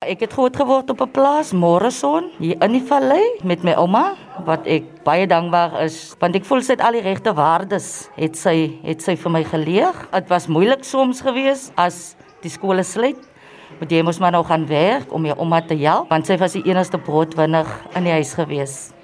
Ek het groot geword op 'n plaas, Morrison, hier in die vallei met my ouma wat ek baie dankbaar is want ek voel sy het al die regte waardes het sy het sy vir my geleer. Dit was moeilik soms geweest as die skole sluit. Want jy moes maar nou gaan werk om jou ouma te help want sy was die enigste broodwinner in die huis geweest.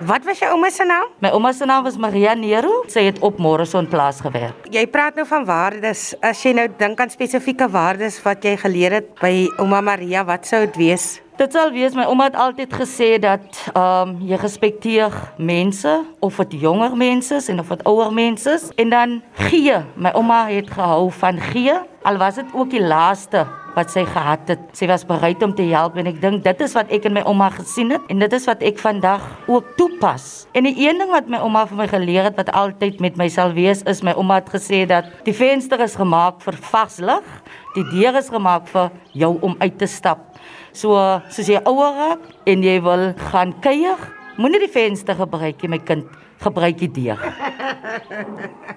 Wat was jou ouma se naam? My ouma se naam was Maria Nero. Sy het op Morrison plaas gewerk. Jy praat nou van waardes. As jy nou dink aan spesifieke waardes wat jy geleer het by ouma Maria, wat sou dit wees? Dit sal wees my ouma het altyd gesê dat ehm um, jy respekteer mense of dit jonger mense is en of dit ouer mense is en dan gee. My ouma het gehou van gee al was dit ook die laaste wat sy gehad het. Sy was bereid om te help en ek dink dit is wat ek in my ouma gesien het en dit is wat ek vandag ook toepas. En die een ding wat my ouma vir my geleer het wat altyd met my sal wees is my ouma het gesê dat die venster is gemaak vir vars lig, die deur is gemaak vir jou om uit te stap. So soos jy ouer raak en jy wil gaan kuier, moenie die venster gebruik nie, my kind, gebruik die deur.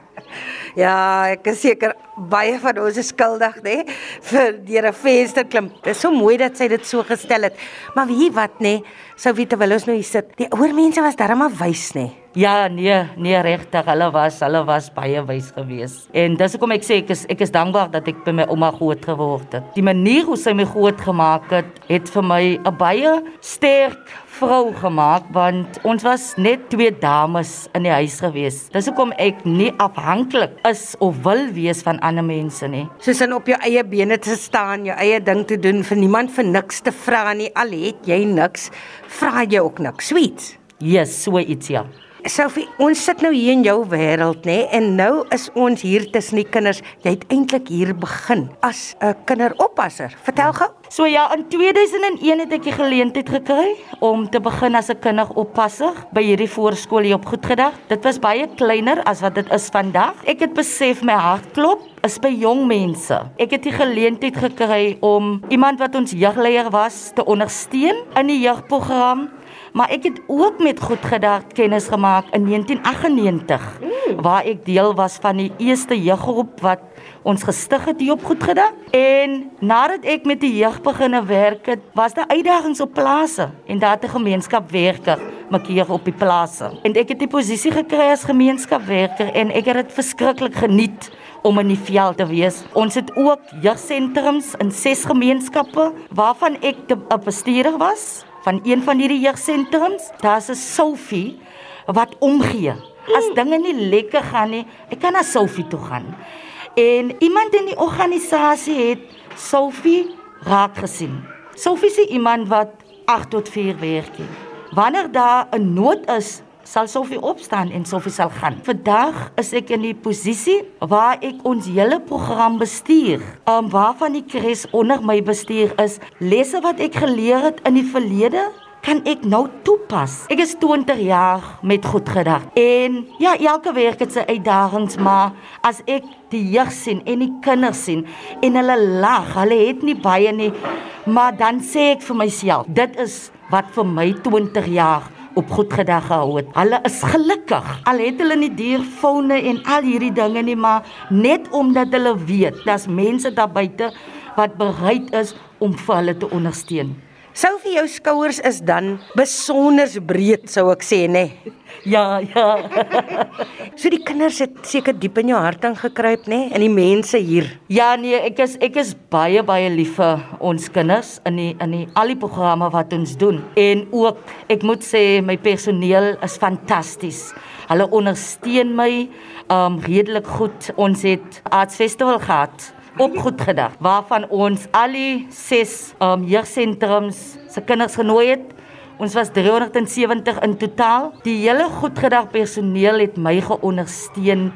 Ja, ek is seker baie van ons is skuldig, nê, vir deur 'n venster klim. Dit is so mooi dat sy dit so gestel het. Maar wie wat nê, sou weet terwyl ons nou hier sit. Die ouer mense was darem maar wys, nê. Ja, nee, nee regtig, hulle was hulle was baie wys geweest. En dis hoekom ek sê ek is ek is dankbaar dat ek by my ouma groot geword het. Die manier hoe sy my groot gemaak het, het vir my 'n baie sterk vrou gemaak want ons was net twee dames in die huis gewees. Dis hoekom ek nie afhanklik is of wil wees van ander mense nie. Soos in op jou eie bene te staan, jou eie ding te doen vir niemand vir niks te vra nie. Al het jy niks, vra jy ook niks. Sweet. Yes, so iets ja. Sophie, ons sit nou hier in jou wêreld, nê? En nou is ons hier tussen die kinders. Jy het eintlik hier begin as 'n kinderoppasser. Vertel gou. So ja, in 2001 het ek die geleentheid gekry om te begin as 'n kinderoppasser by hierdie voorskool hier op Goedgedag. Dit was baie kleiner as wat dit is vandag. Ek het besef my hart klop is by jong mense. Ek het die geleentheid gekry om iemand wat ons jeugleier was te ondersteun in die jeugprogram maar ek het ook met Goedgedag kennis gemaak in 1998 mm. waar ek deel was van die eerste jeuggroep wat ons gestig het hier op Goedgedag en nadat ek met die jeug begine werk het was daar uitdagings op plase en daar het 'n gemeenskapwerker makier op die plase en ek het die posisie gekry as gemeenskapwerker en ek het dit verskriklik geniet om in die veld te wees. Ons het ook jeugsentrums in ses gemeenskappe waarvan ek 'n bestuurder was van een van hierdie jeugsentrums. Daar's 'n Sophie wat omgee. As dinge nie lekker gaan nie, ek kan na Sophie toe gaan. En iemand in die organisasie het Sophie raak gesien. Sophie is iemand wat 8 tot 4 werk. Wanneer daar 'n nood is, sal Sofie opstaan en Sofie sal gaan. Vandag is ek in die posisie waar ek ons hele program bestuur. Um waarvan die kres onder my bestuur is lesse wat ek geleer het in die verlede kan ek nou toepas. Ek is 20 jaar met goed gedag. En ja, elke week het sy uitdagings, maar as ek die jeug sien en die kinders sien en hulle lag, hulle het nie baie nie, maar dan sê ek vir myself, dit is wat vir my 20 jaar op goed gedag gehou het. Hulle is gelukkig. Al het hulle nie dierfaune en al hierdie dinge nie, maar net omdat hulle weet daar's mense daar buite wat bereid is om vir hulle te ondersteun. Sou vir jou skouers is dan besonder breed sou ek sê nê. Nee. Ja, ja. so die kinders het seker diep in jou hart ingekruip nê nee? en die mense hier. Ja nee, ek is ek is baie baie lief vir ons kinders in die in die al die programme wat ons doen. En ook ek moet sê my personeel is fantasties. Hulle ondersteun my um redelik goed. Ons het Arts Festival gehad op goed gedag waarvan ons al die 6 um jeugsentrums se kinders genooi het. Ons was 370 in totaal. Die hele goedgedag personeel het my geondersteun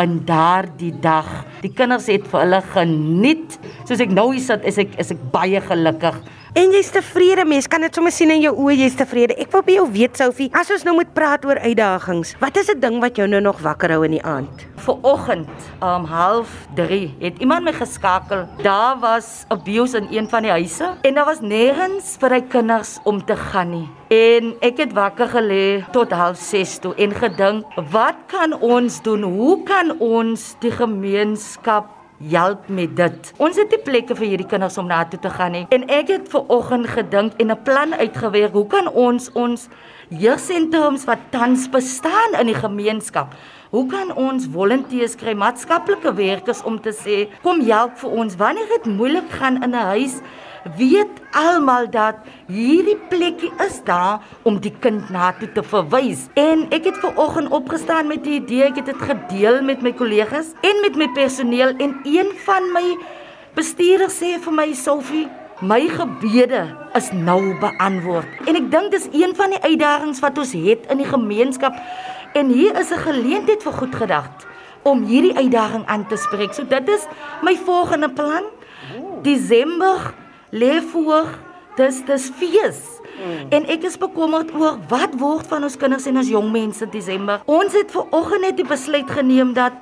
in daardie dag. Die kinders het vir hulle geniet. Soos ek nou hier sit, is ek is ek baie gelukkig En jy's tevrede, mens kan dit sommer sien in jou oë jy's tevrede. Ek wil by jou weet Sophie, as ons nou moet praat oor uitdagings, wat is 'n ding wat jou nou nog wakker hou in die aand? Vooroggend, um 0.30, het iemand my geskakel. Daar was abuse in een van die huise en daar was nêrens vir hy kinders om te gaan nie. En ek het wakker gelê tot 0.6 toe en gedink, wat kan ons doen? Hoe kan ons die gemeenskap help met dit. Ons het nie plekke vir hierdie kinders om na toe te gaan nie. En ek het ver oggend gedink en 'n plan uitgewerk. Hoe kan ons ons jeugsentrums wat tans bestaan in die gemeenskap Hoe kan ons volonteërs kry, maatskaplike werkers om te sê, kom help vir ons wanneer dit moeilik gaan in 'n huis? Weet almal dat hierdie plekkie is daar om die kind na toe te verwys. En ek het ver oggend opgestaan met die idee, ek het dit gedeel met my kollegas en met my personeel en een van my bestuurders sê vir my Sofie My gebede is nou beantwoord. En ek dink dis een van die uitdagings wat ons het in die gemeenskap. En hier is 'n geleentheid vir goed gedagte om hierdie uitdaging aan te spreek. So dit is my volgende plan. Desember lê voor. Dis dis fees. Hmm. En ek is bekommerd oor wat word van ons kinders en ons jong mense Desember. Ons het ver oggend net die besluit geneem dat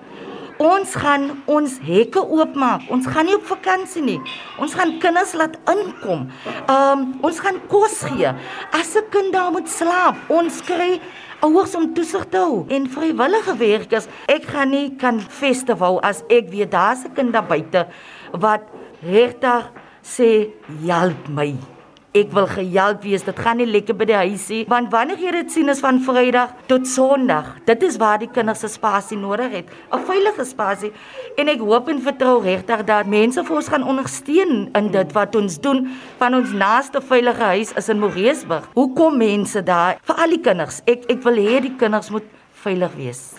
ons gaan ons hekke oopmaak. Ons gaan nie op vakansie nie. Ons gaan kinders laat inkom. Ehm um, ons gaan kos gee. As 'n kind daar moet slaap, ons kry ouers om toesig te hou en vrywillige werkers. Ek gaan nie kan festival as ek weet daar's 'n kind daar buite wat regtig sê help my. Ek wil gehelp wees. Dit gaan nie lekker by die huisie want wanneer jy dit sien is van Vrydag tot Sondag. Dit is waar die kinders se spasie nodig het. 'n Veilige spasie. En ek hoop en vertrou regtig dat mense vir ons gaan ondersteun in dit wat ons doen. Van ons naaste veilige huis is in Moreesburg. Hoe kom mense daar vir al die kinders? Ek ek wil hê die kinders moet veilig wees.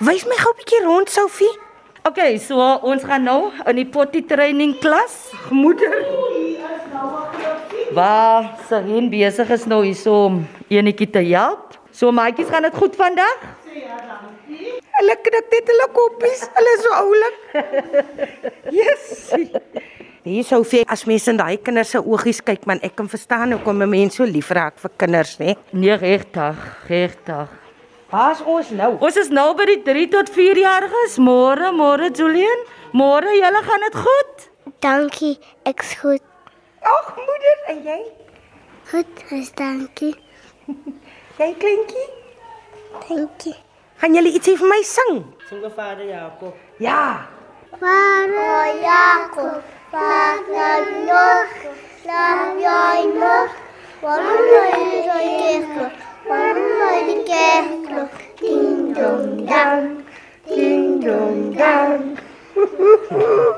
Wys my gou 'n bietjie rond, Sophie. OK, so ons gaan nou in die potty training klas. Moeder. Waar Serien besig is nou hier om enetjie te help. So maatjies, gaan dit goed vandag? Ja, dankie. Hulle knik net hulle koppies. Hulle is so oulik. yes. Hier sou vir as mense in daai kinders se oogies kyk, man, ek kan verstaan hoekom 'n mens so lief raak vir kinders, né? Nee, regtig, regtig. Waar's ons nou? Ons is nou by die 3 tot 4 jariges. Môre, môre Julian. Môre, julle gaan dit goed? Dankie, ek's goed. Ag, moeder, en jy? Goed, is dankie. Jy kleintjie? Dankie. Gaan julle ietsie vir my sing? Sing vir Vader Jakob. Ja. Vader Jakob, Vader nog, slaap jy nog? Waarom luid die kerkklok? Waarom luid die kerkklok? Ding dong dang, ding dong dang.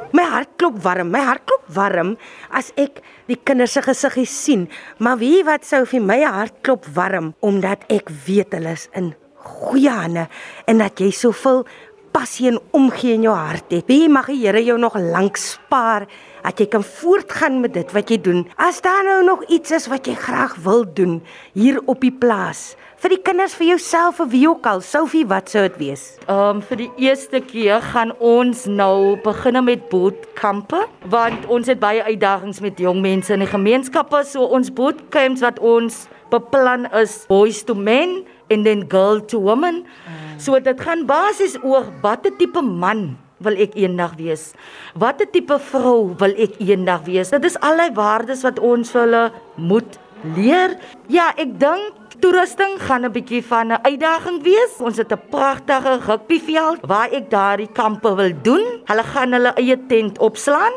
Klop warm, my hart klop warm as ek die kinders se gesiggies sien. Maar wie wat sou vir my hart klop warm omdat ek weet hulle is in goeie hande en dat jy soveel passie en omgee in jou hart het. Wie mag die Here jou nog lank spaar dat jy kan voortgaan met dit wat jy doen. As daar nou nog iets is wat jy graag wil doen hier op die plaas, vir die kinders, vir jouself of wie ook al, Sophie, wat sou dit wees? Ehm um, vir die eerste keer gaan ons nou begin met bootkampe want ons het baie uitdagings met jong mense in die gemeenskappe. So ons bootcamps wat ons beplan is boys to men en dan girl to woman. So dit gaan basies oor watter tipe man wil ek eendag wees? Watter tipe vrou wil ek eendag wees? Dit is allei waardes wat ons vir hulle moet leer. Ja, ek dink toerusting gaan 'n bietjie van 'n uitdaging wees. Ons het 'n pragtige rugbyveld waar ek daardie kampe wil doen. Hulle gaan hulle eie tent opslaan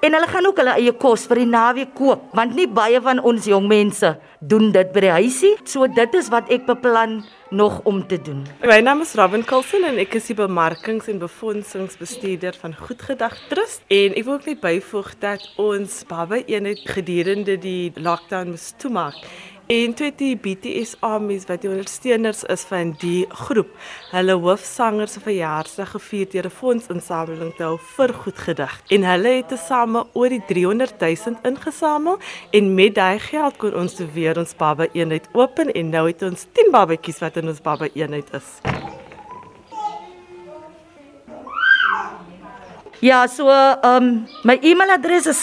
en hulle gaan ook hulle eie kos vir die naweek koop, want nie baie van ons jong mense doen dit by die huisie. So dit is wat ek beplan nog om te doen. My naam is Robin Coulson en ek is die bemarkings- en befondsingsbestuurder van Goedgedag Trust en ek wil ook net byvoeg dat ons baba eenheid gedurende die lockdown moes toemaak En toe die BTS Armies wat die ondersteuners is van die groep, hulle hoofsanger se verjaarsdag gevier deur 'n fondsinsameling te hou vir goed gedig. En hulle het tesame oor die 300 000 ingesamel en met daai geld kon ons weer ons baba eenheid open en nou het ons 10 babatjies wat in ons baba eenheid is. Ja, so ehm um, my e-mailadres is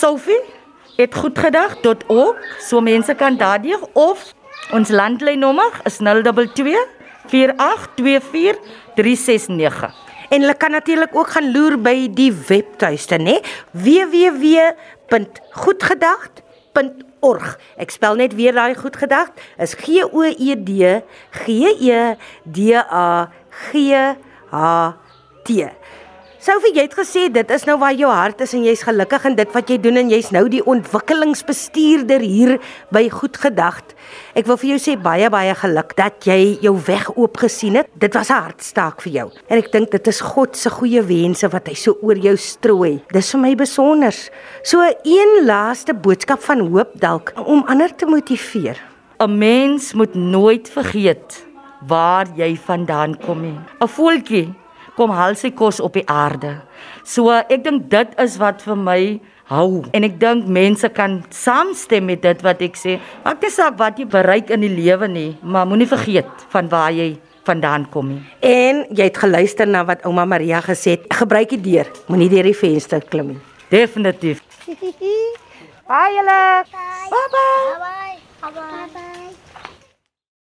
sophie@goedgedag.org. So mense kan daardeur of ons landlynnommer is 022 4824 369. En hulle kan natuurlik ook gaan loer by die webtuiste, nê? www.goedgedag.org. Ek spel net weer daai goedgedag. Is G O E D G E D A G H T. Sophie, jy het gesê dit is nou waar jou hart is en jy's gelukkig in dit wat jy doen en jy's nou die ontwikkelingsbestuurder hier by Goed Gedagte. Ek wil vir jou sê baie baie geluk dat jy jou weg oop gesien het. Dit was 'n hartstaak vir jou. En ek dink dit is God se goeie wense wat hy so oor jou strooi. Dis vir my besonder. So een laaste boodskap van hoop dalk om ander te motiveer. 'n Mens moet nooit vergeet waar jy vandaan kom nie. 'n Voeltjie kom haal sy kos op die aarde. So ek dink dit is wat vir my hou en ek dink mense kan saamstem met dit wat ek sê. Maak nie saak wat jy bereik in die lewe nie, maar moenie vergeet van waar jy vandaan kom nie. En jy het geluister na wat ouma Maria gesê het. Gebruik die deur, moenie deur die venster klim nie. Definitief. Baie julle. Bye bye. Bye bye.